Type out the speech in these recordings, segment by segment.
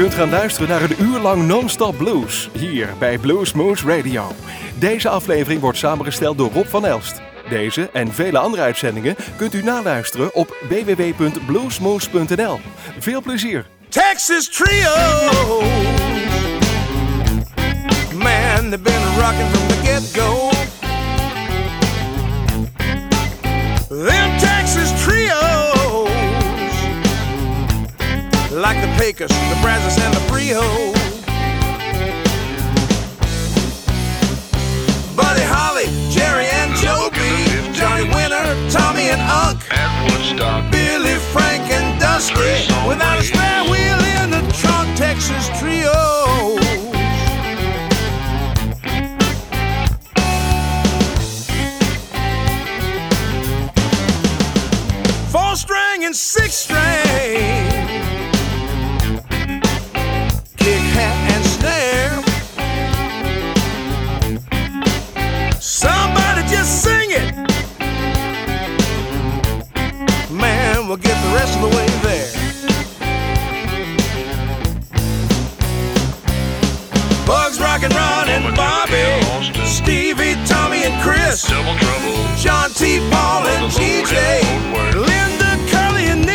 kunt gaan luisteren naar een uur lang non-stop blues hier bij Bluesmoose Radio. Deze aflevering wordt samengesteld door Rob van Elst. Deze en vele andere uitzendingen kunt u naluisteren op www.bluesmoose.nl. Veel plezier! Texas Trio. Man, they've been rocking from the get-go. Them Texas Trios. Like the Pecos, the Brazos, and the Frio. Buddy Holly, Jerry and Joby, Johnny Winter, Tommy and Unc. Billy, Frank, and Dusty without a spare wheel in the trunk, Texas Trio. Four string and six string, the rest of the way there. Bugs, Rock and Ron and Bobby, Stevie, Tommy and Chris, Double trouble. John T, Paul and GJ, Linda, Curly and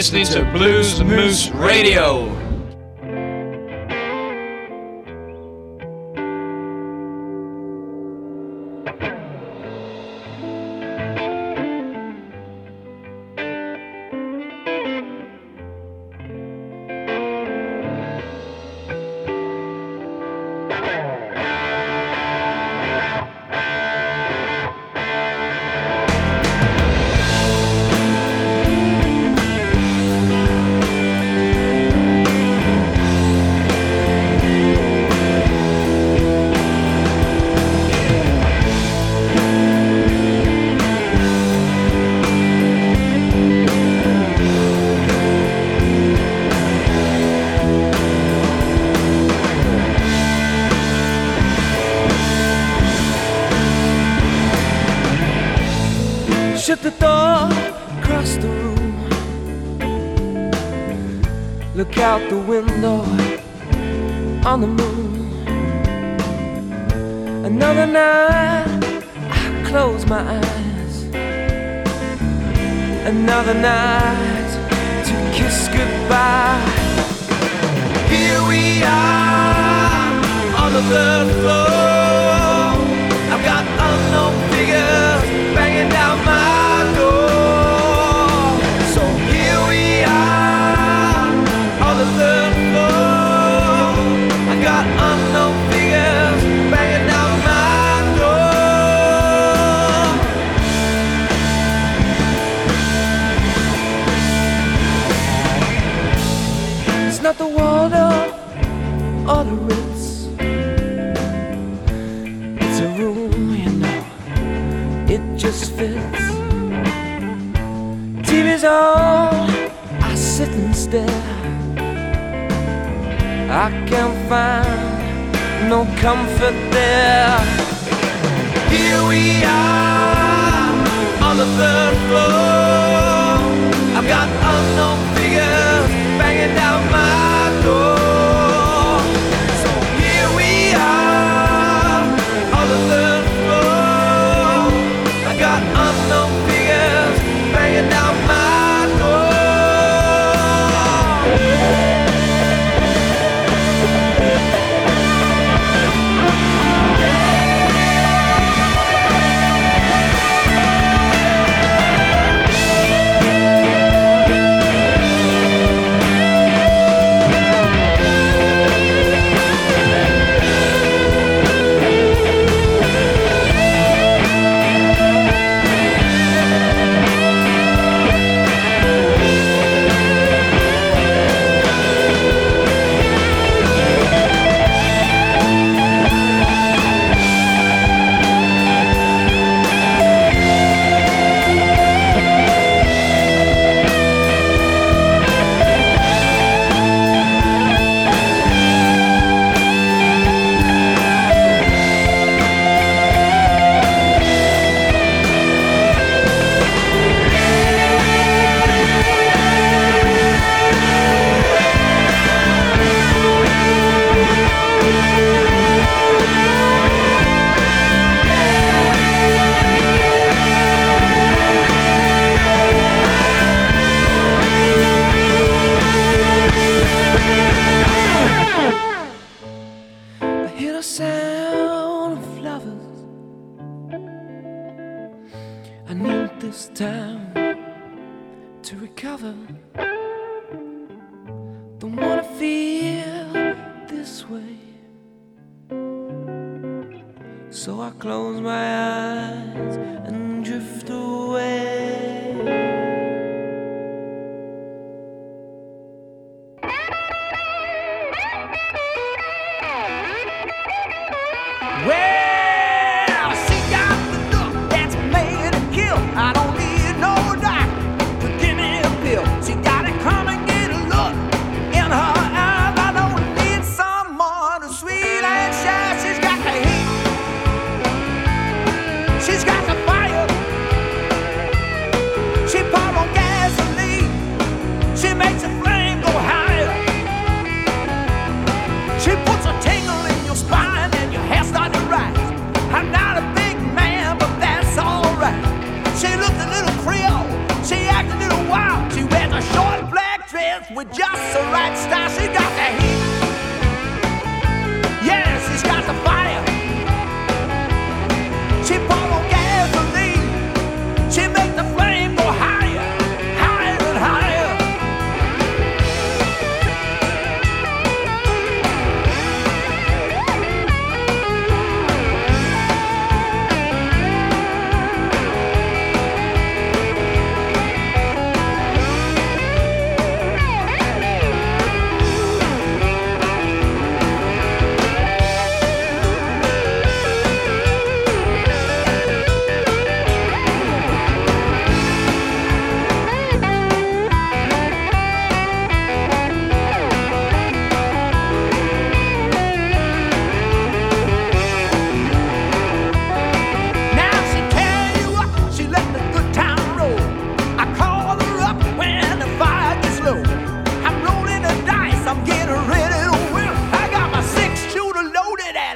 listening to Bluesmoose Radio. another night to kiss goodbye. Here we are on the third floor. I can't find no comfort there. Here we are on the third floor. I've got unknown.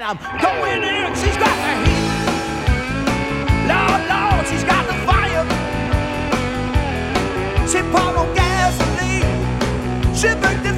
I'm going in there, she's got the heat. Lord, Lord, she's got the fire. She poured on gasoline. She burned the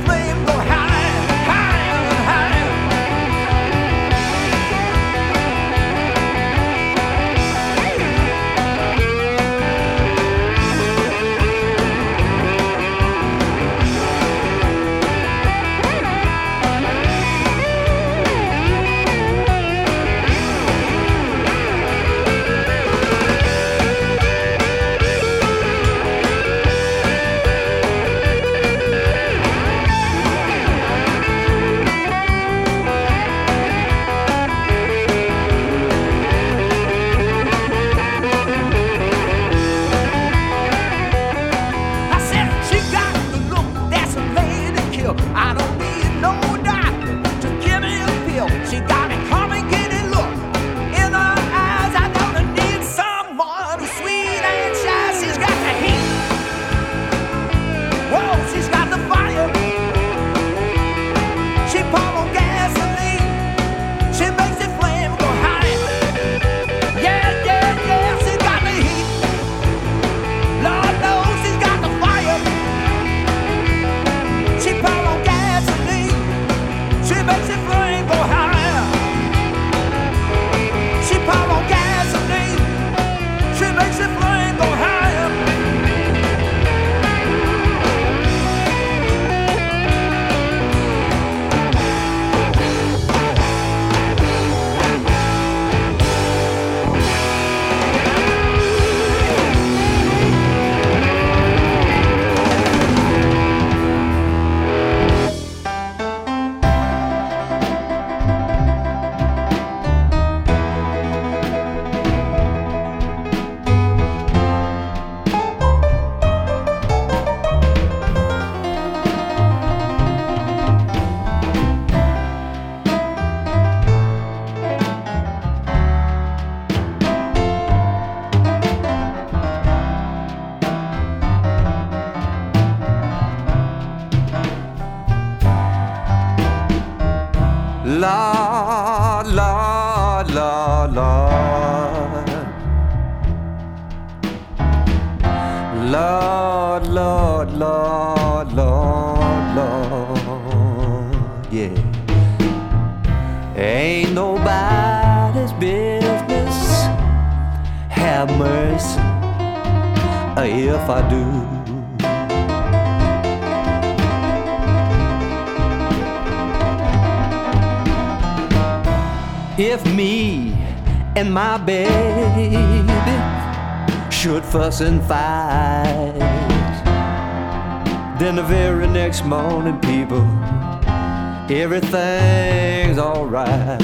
everything's alright.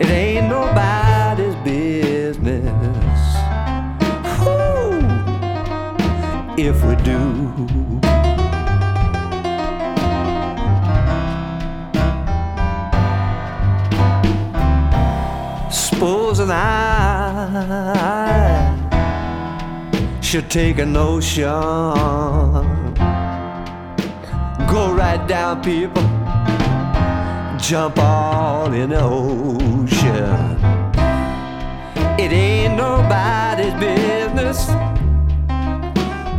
It ain't nobody's business if we do. And I should take an ocean Go right down, people. Jump all in the ocean. It ain't nobody's business.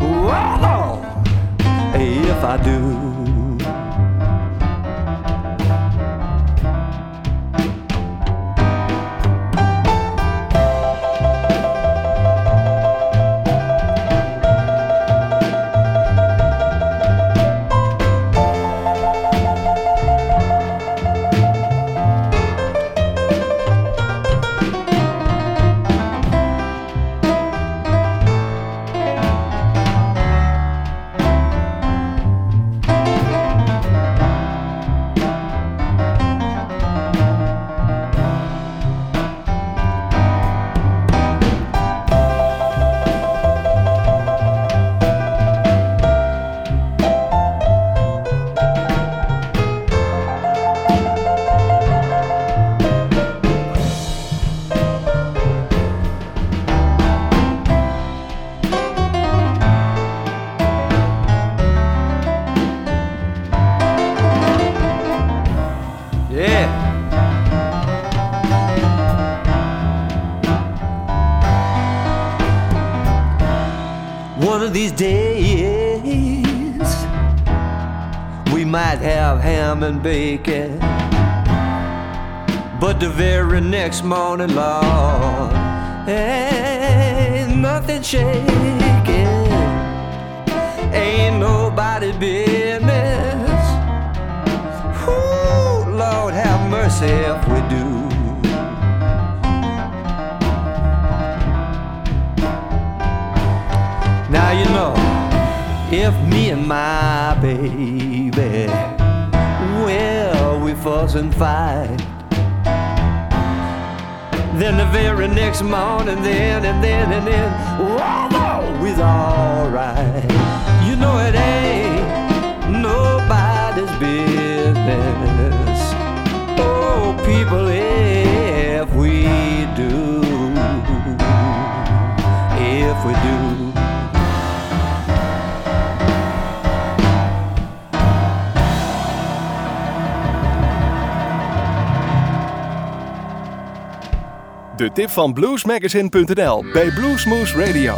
Whoa, if I do. And bacon. But the very next morning, Lord, ain't nothing shaking. Ain't nobody business. Whew, Lord have mercy if we do. Now you know, if me and my baby, fuss and fight. Then the very next morning, then and then and then, whoa, we's alright. You know it ain't nobody's business. Oh, people, if we do, if we do. De tip van bluesmagazine.nl bij Bluesmoose Radio.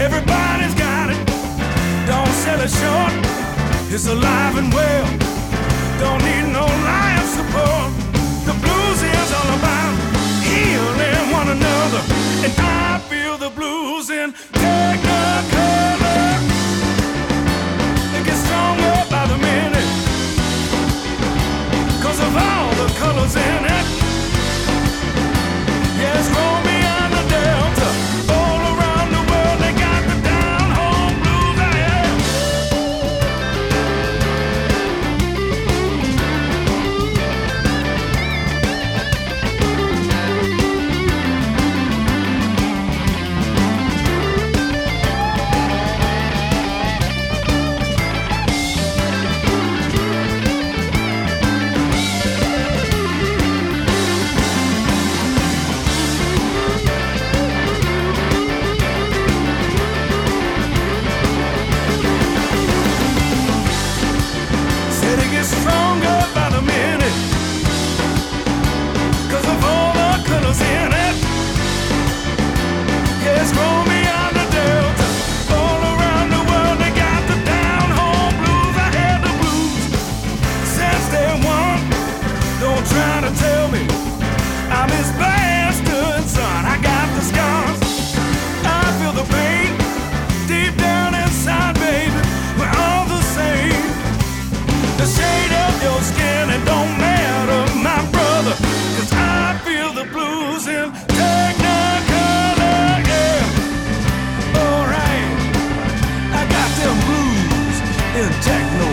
Everybody's got it. Don't sell it short. It's alive and well. Don't need no life support. The blues is all about healing one another. And I feel the blues in Technicolor. It gets stronger by the minute. Cause of all the colors in it. techno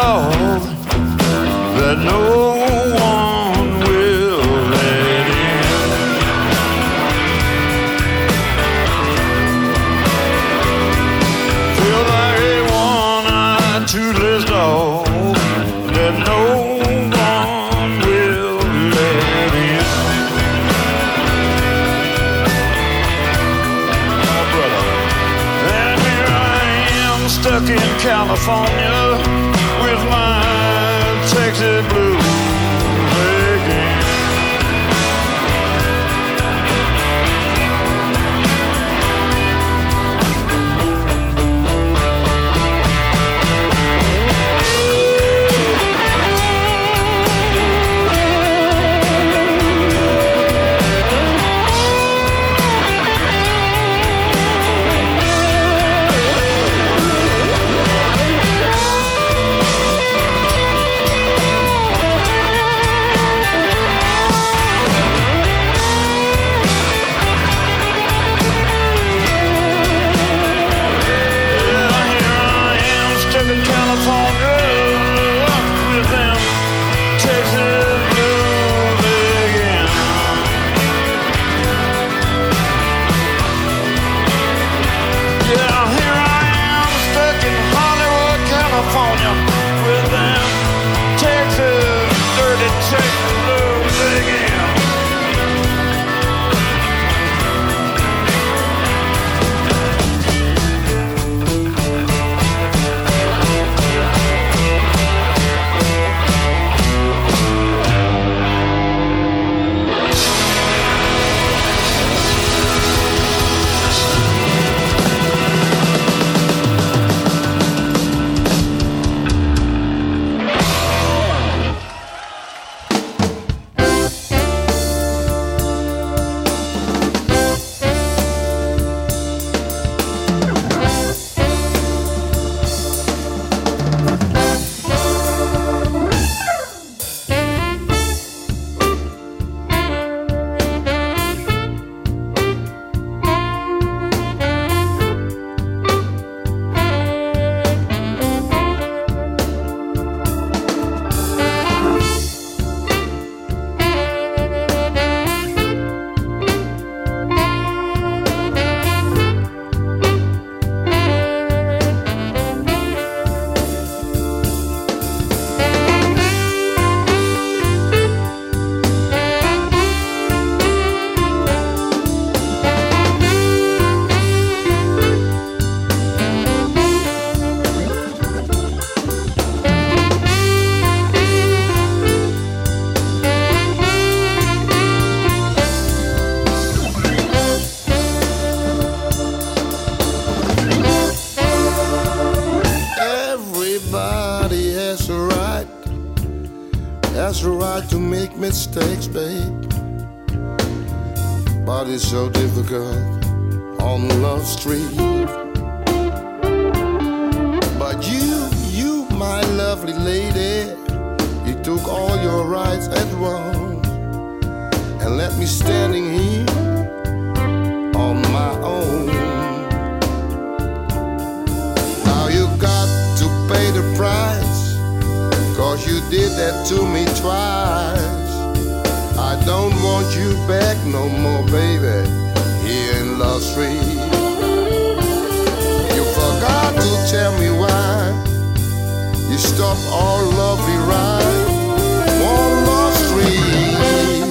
dog that no one will let in. Feel like a one-eyed toothless dog that no one lovely lady, you took all your rights at once and left me standing here on my own. Now you got to pay the price, cause you did that to me twice. I don't want you back no more, baby, here in Love Street. You forgot to tell me why you stop our lovely ride on Love Street,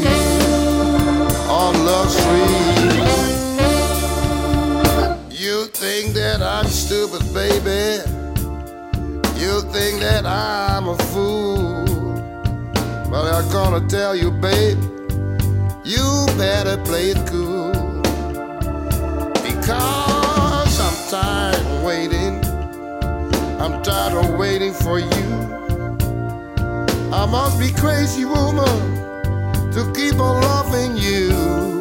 on Love Street. You think that I'm stupid, baby? You think that I'm a fool? But I'm gonna tell you, babe, you better play it cool because. I'm tired of waiting for you. I must be crazy, woman, to keep on loving you.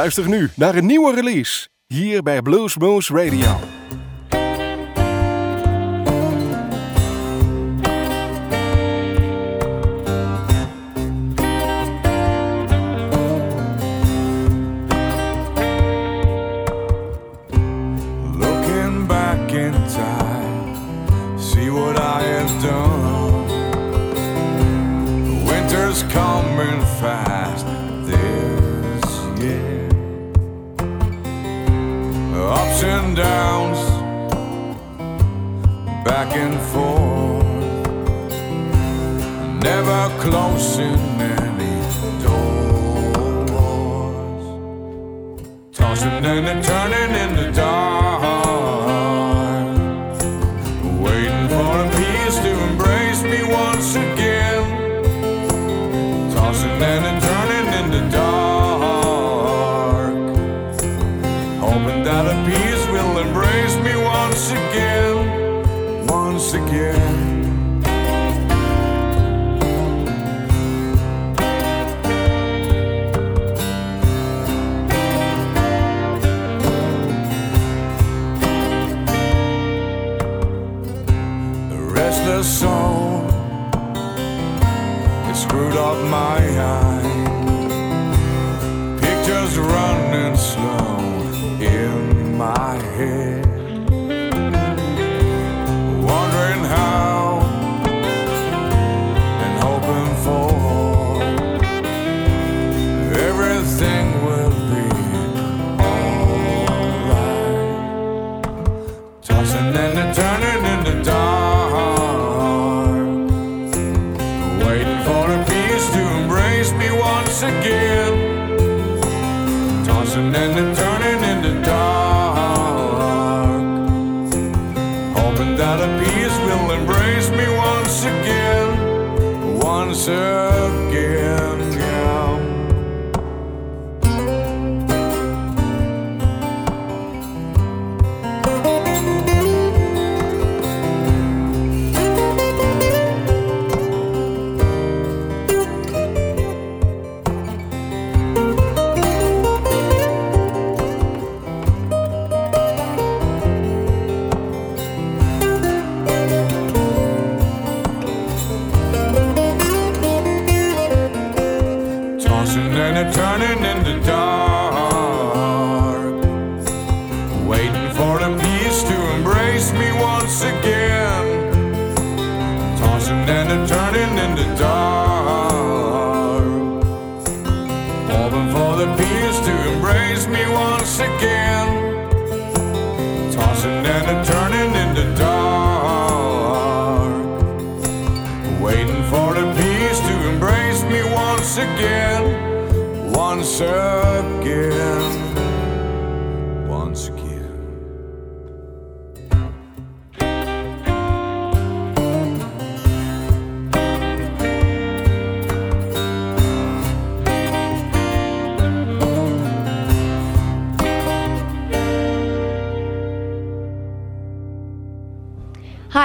Luister nu naar een nieuwe release hier bij Bluesmoose Radio. wait.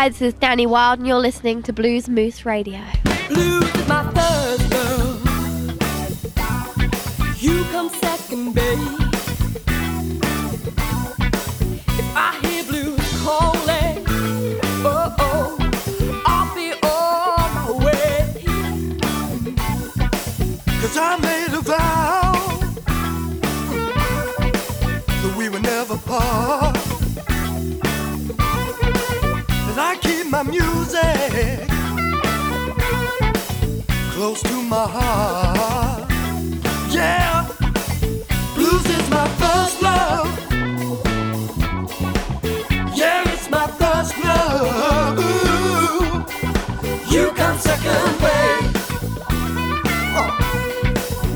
Hi, this is Dani Wilde, and you're listening to Bluesmoose Radio. Blues close to my heart. Yeah, blues is my first love. Yeah, it's my first love. Ooh, you come second, babe. Oh,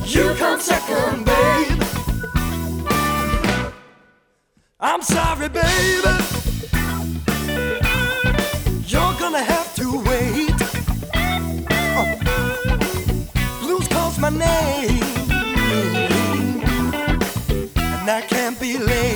you come second, babe. I'm sorry, baby. I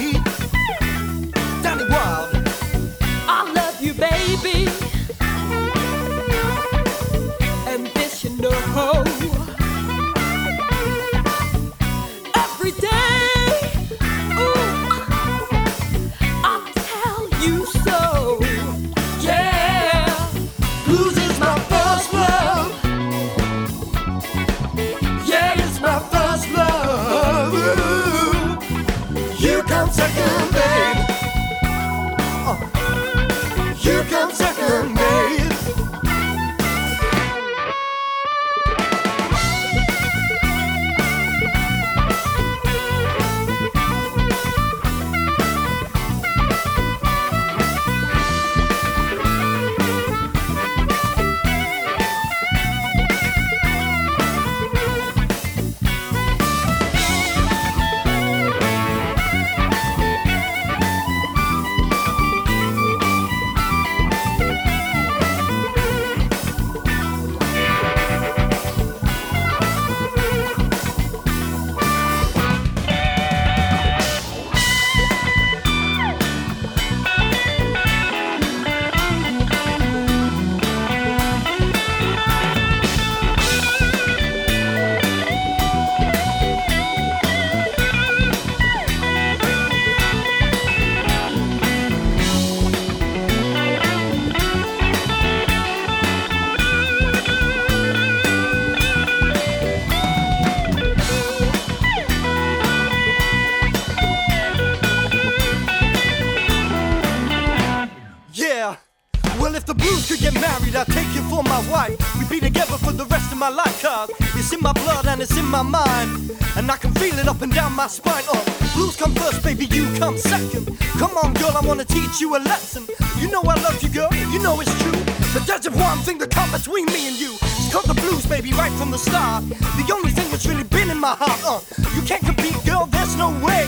it's in my mind. And I can feel it up and down my spine. Oh, blues come first, baby, you come second. Come on, girl, I wanna teach you a lesson. You know I love you, girl, you know it's true. But there's just one thing that comes between me and you. It's called the blues, baby, right from the start. The only thing that's really been in my heart, uh. You can't compete, girl, there's no way.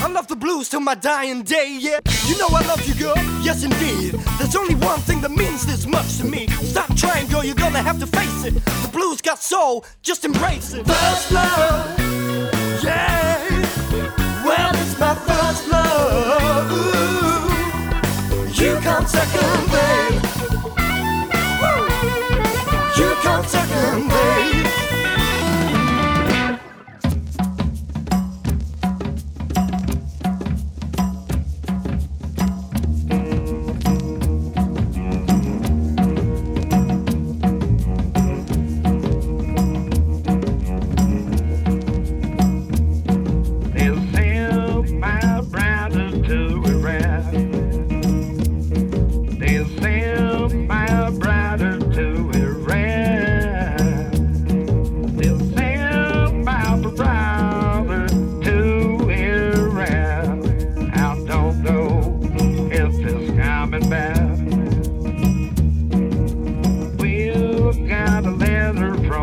I love the blues till my dying day, yeah. You know I love you, girl, yes indeed. There's only one thing that means this much to me. Stop trying, girl, you're gonna have to face it. The blues got soul, just embrace it. First love, yeah. Well, it's my first love. Ooh. You come second, babe. You come second.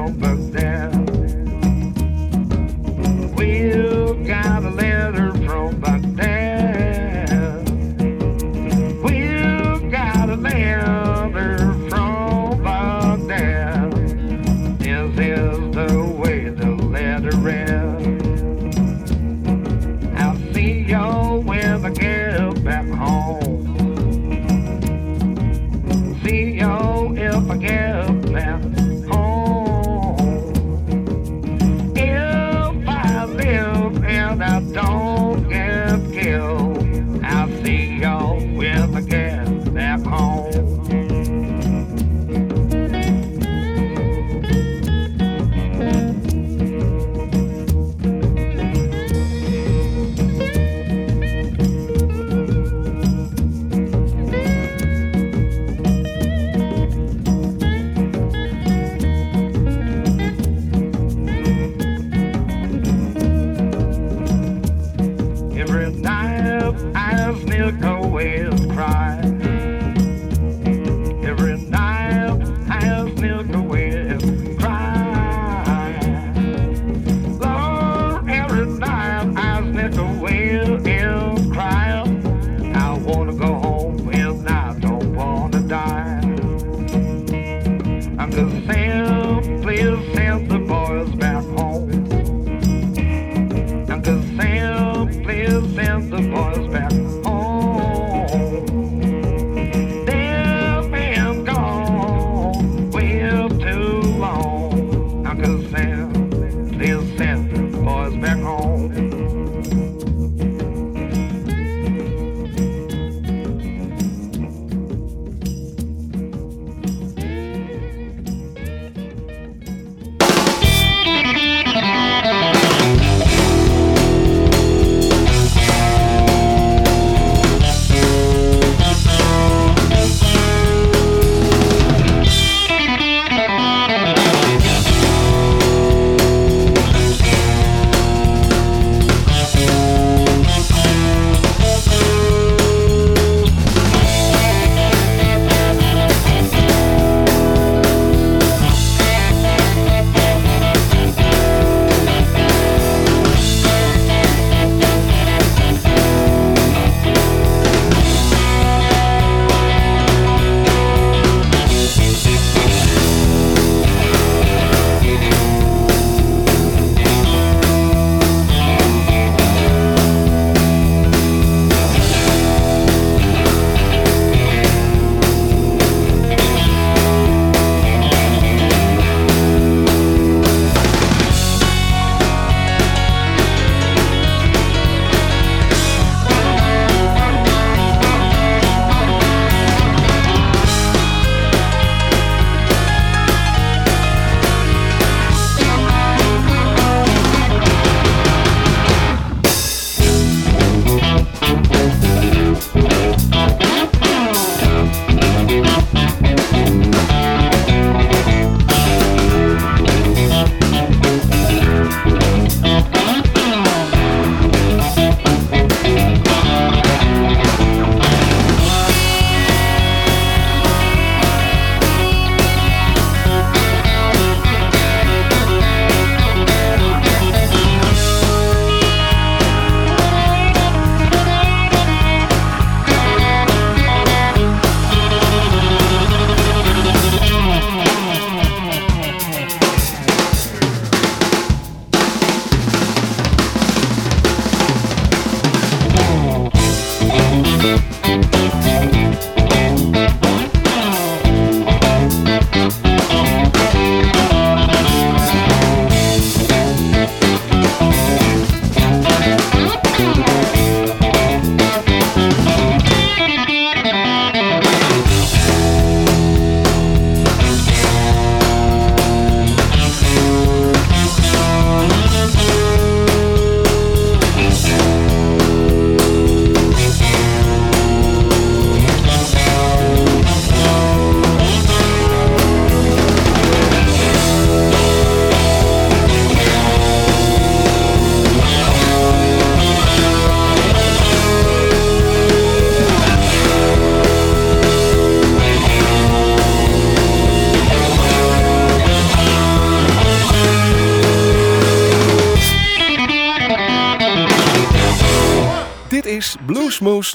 over.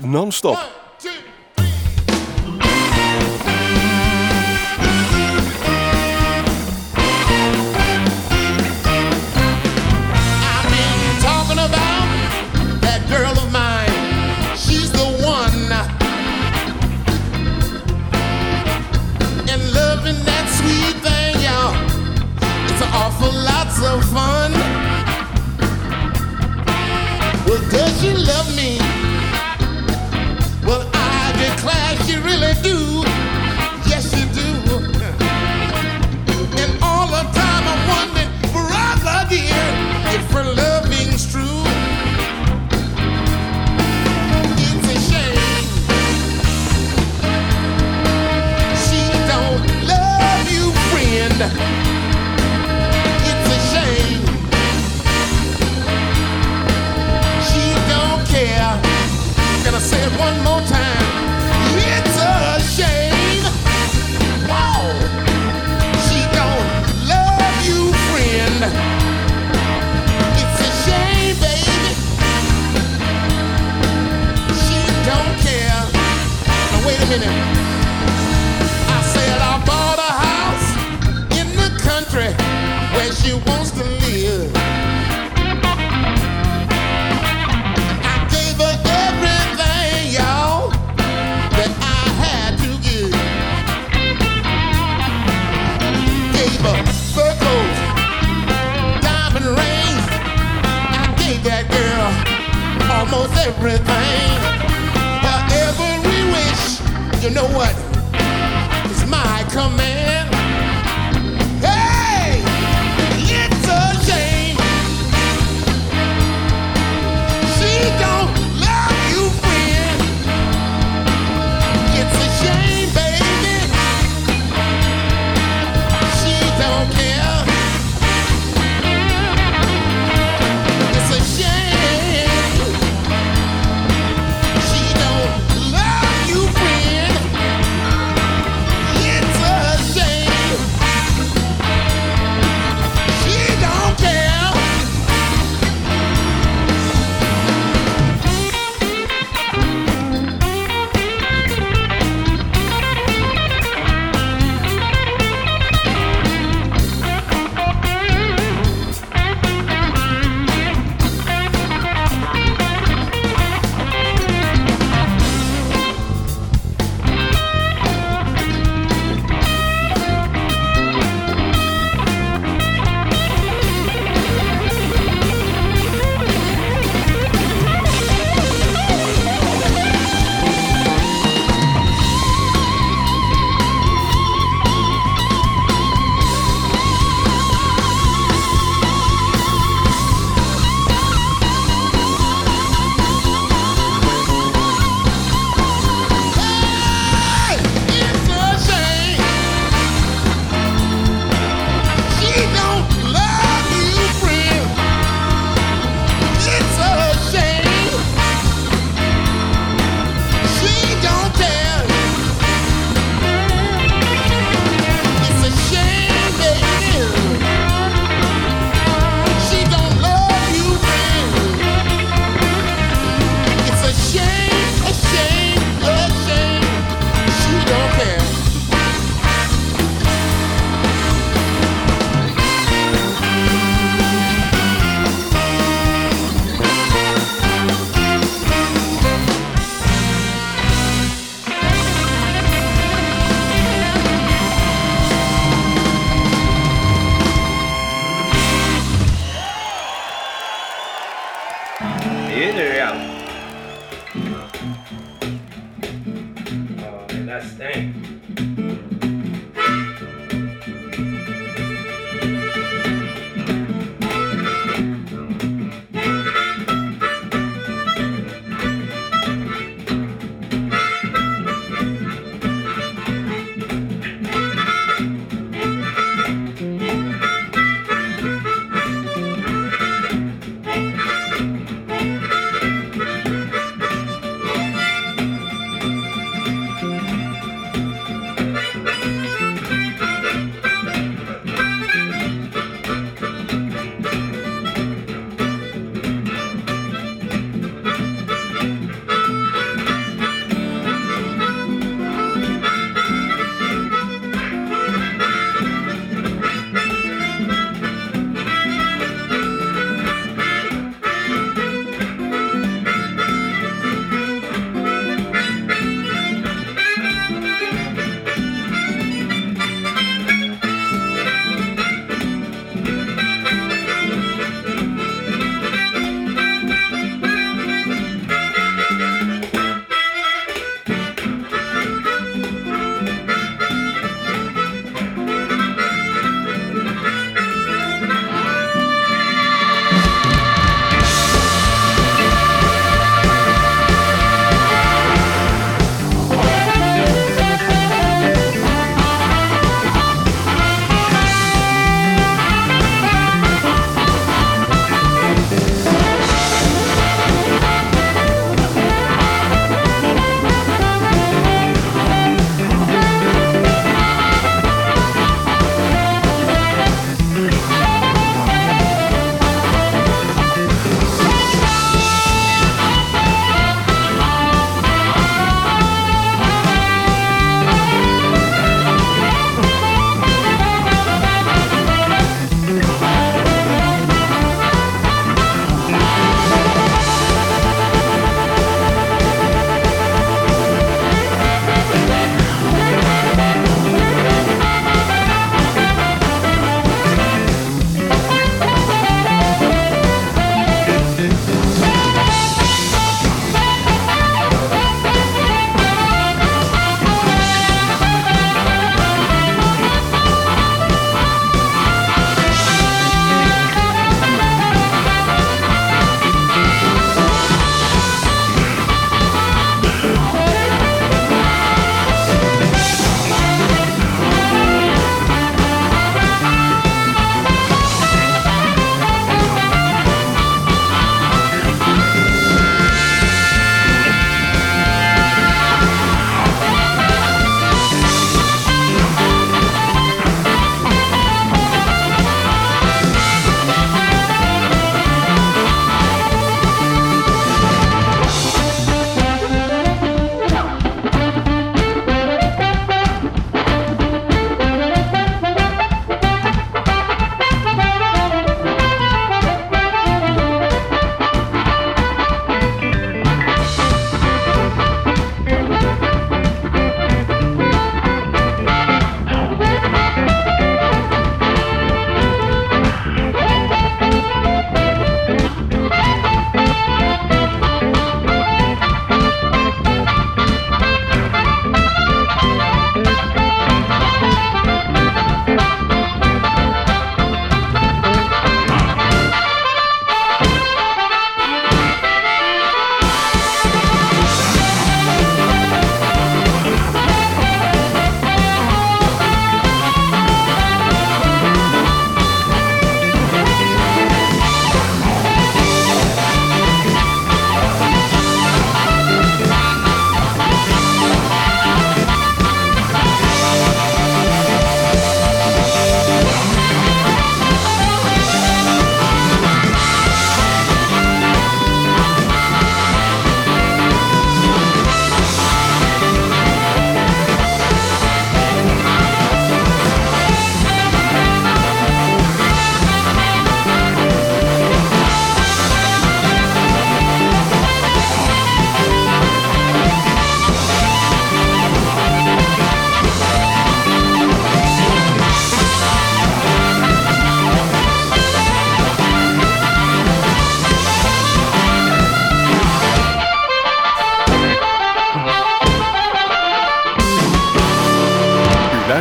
Non-Stop.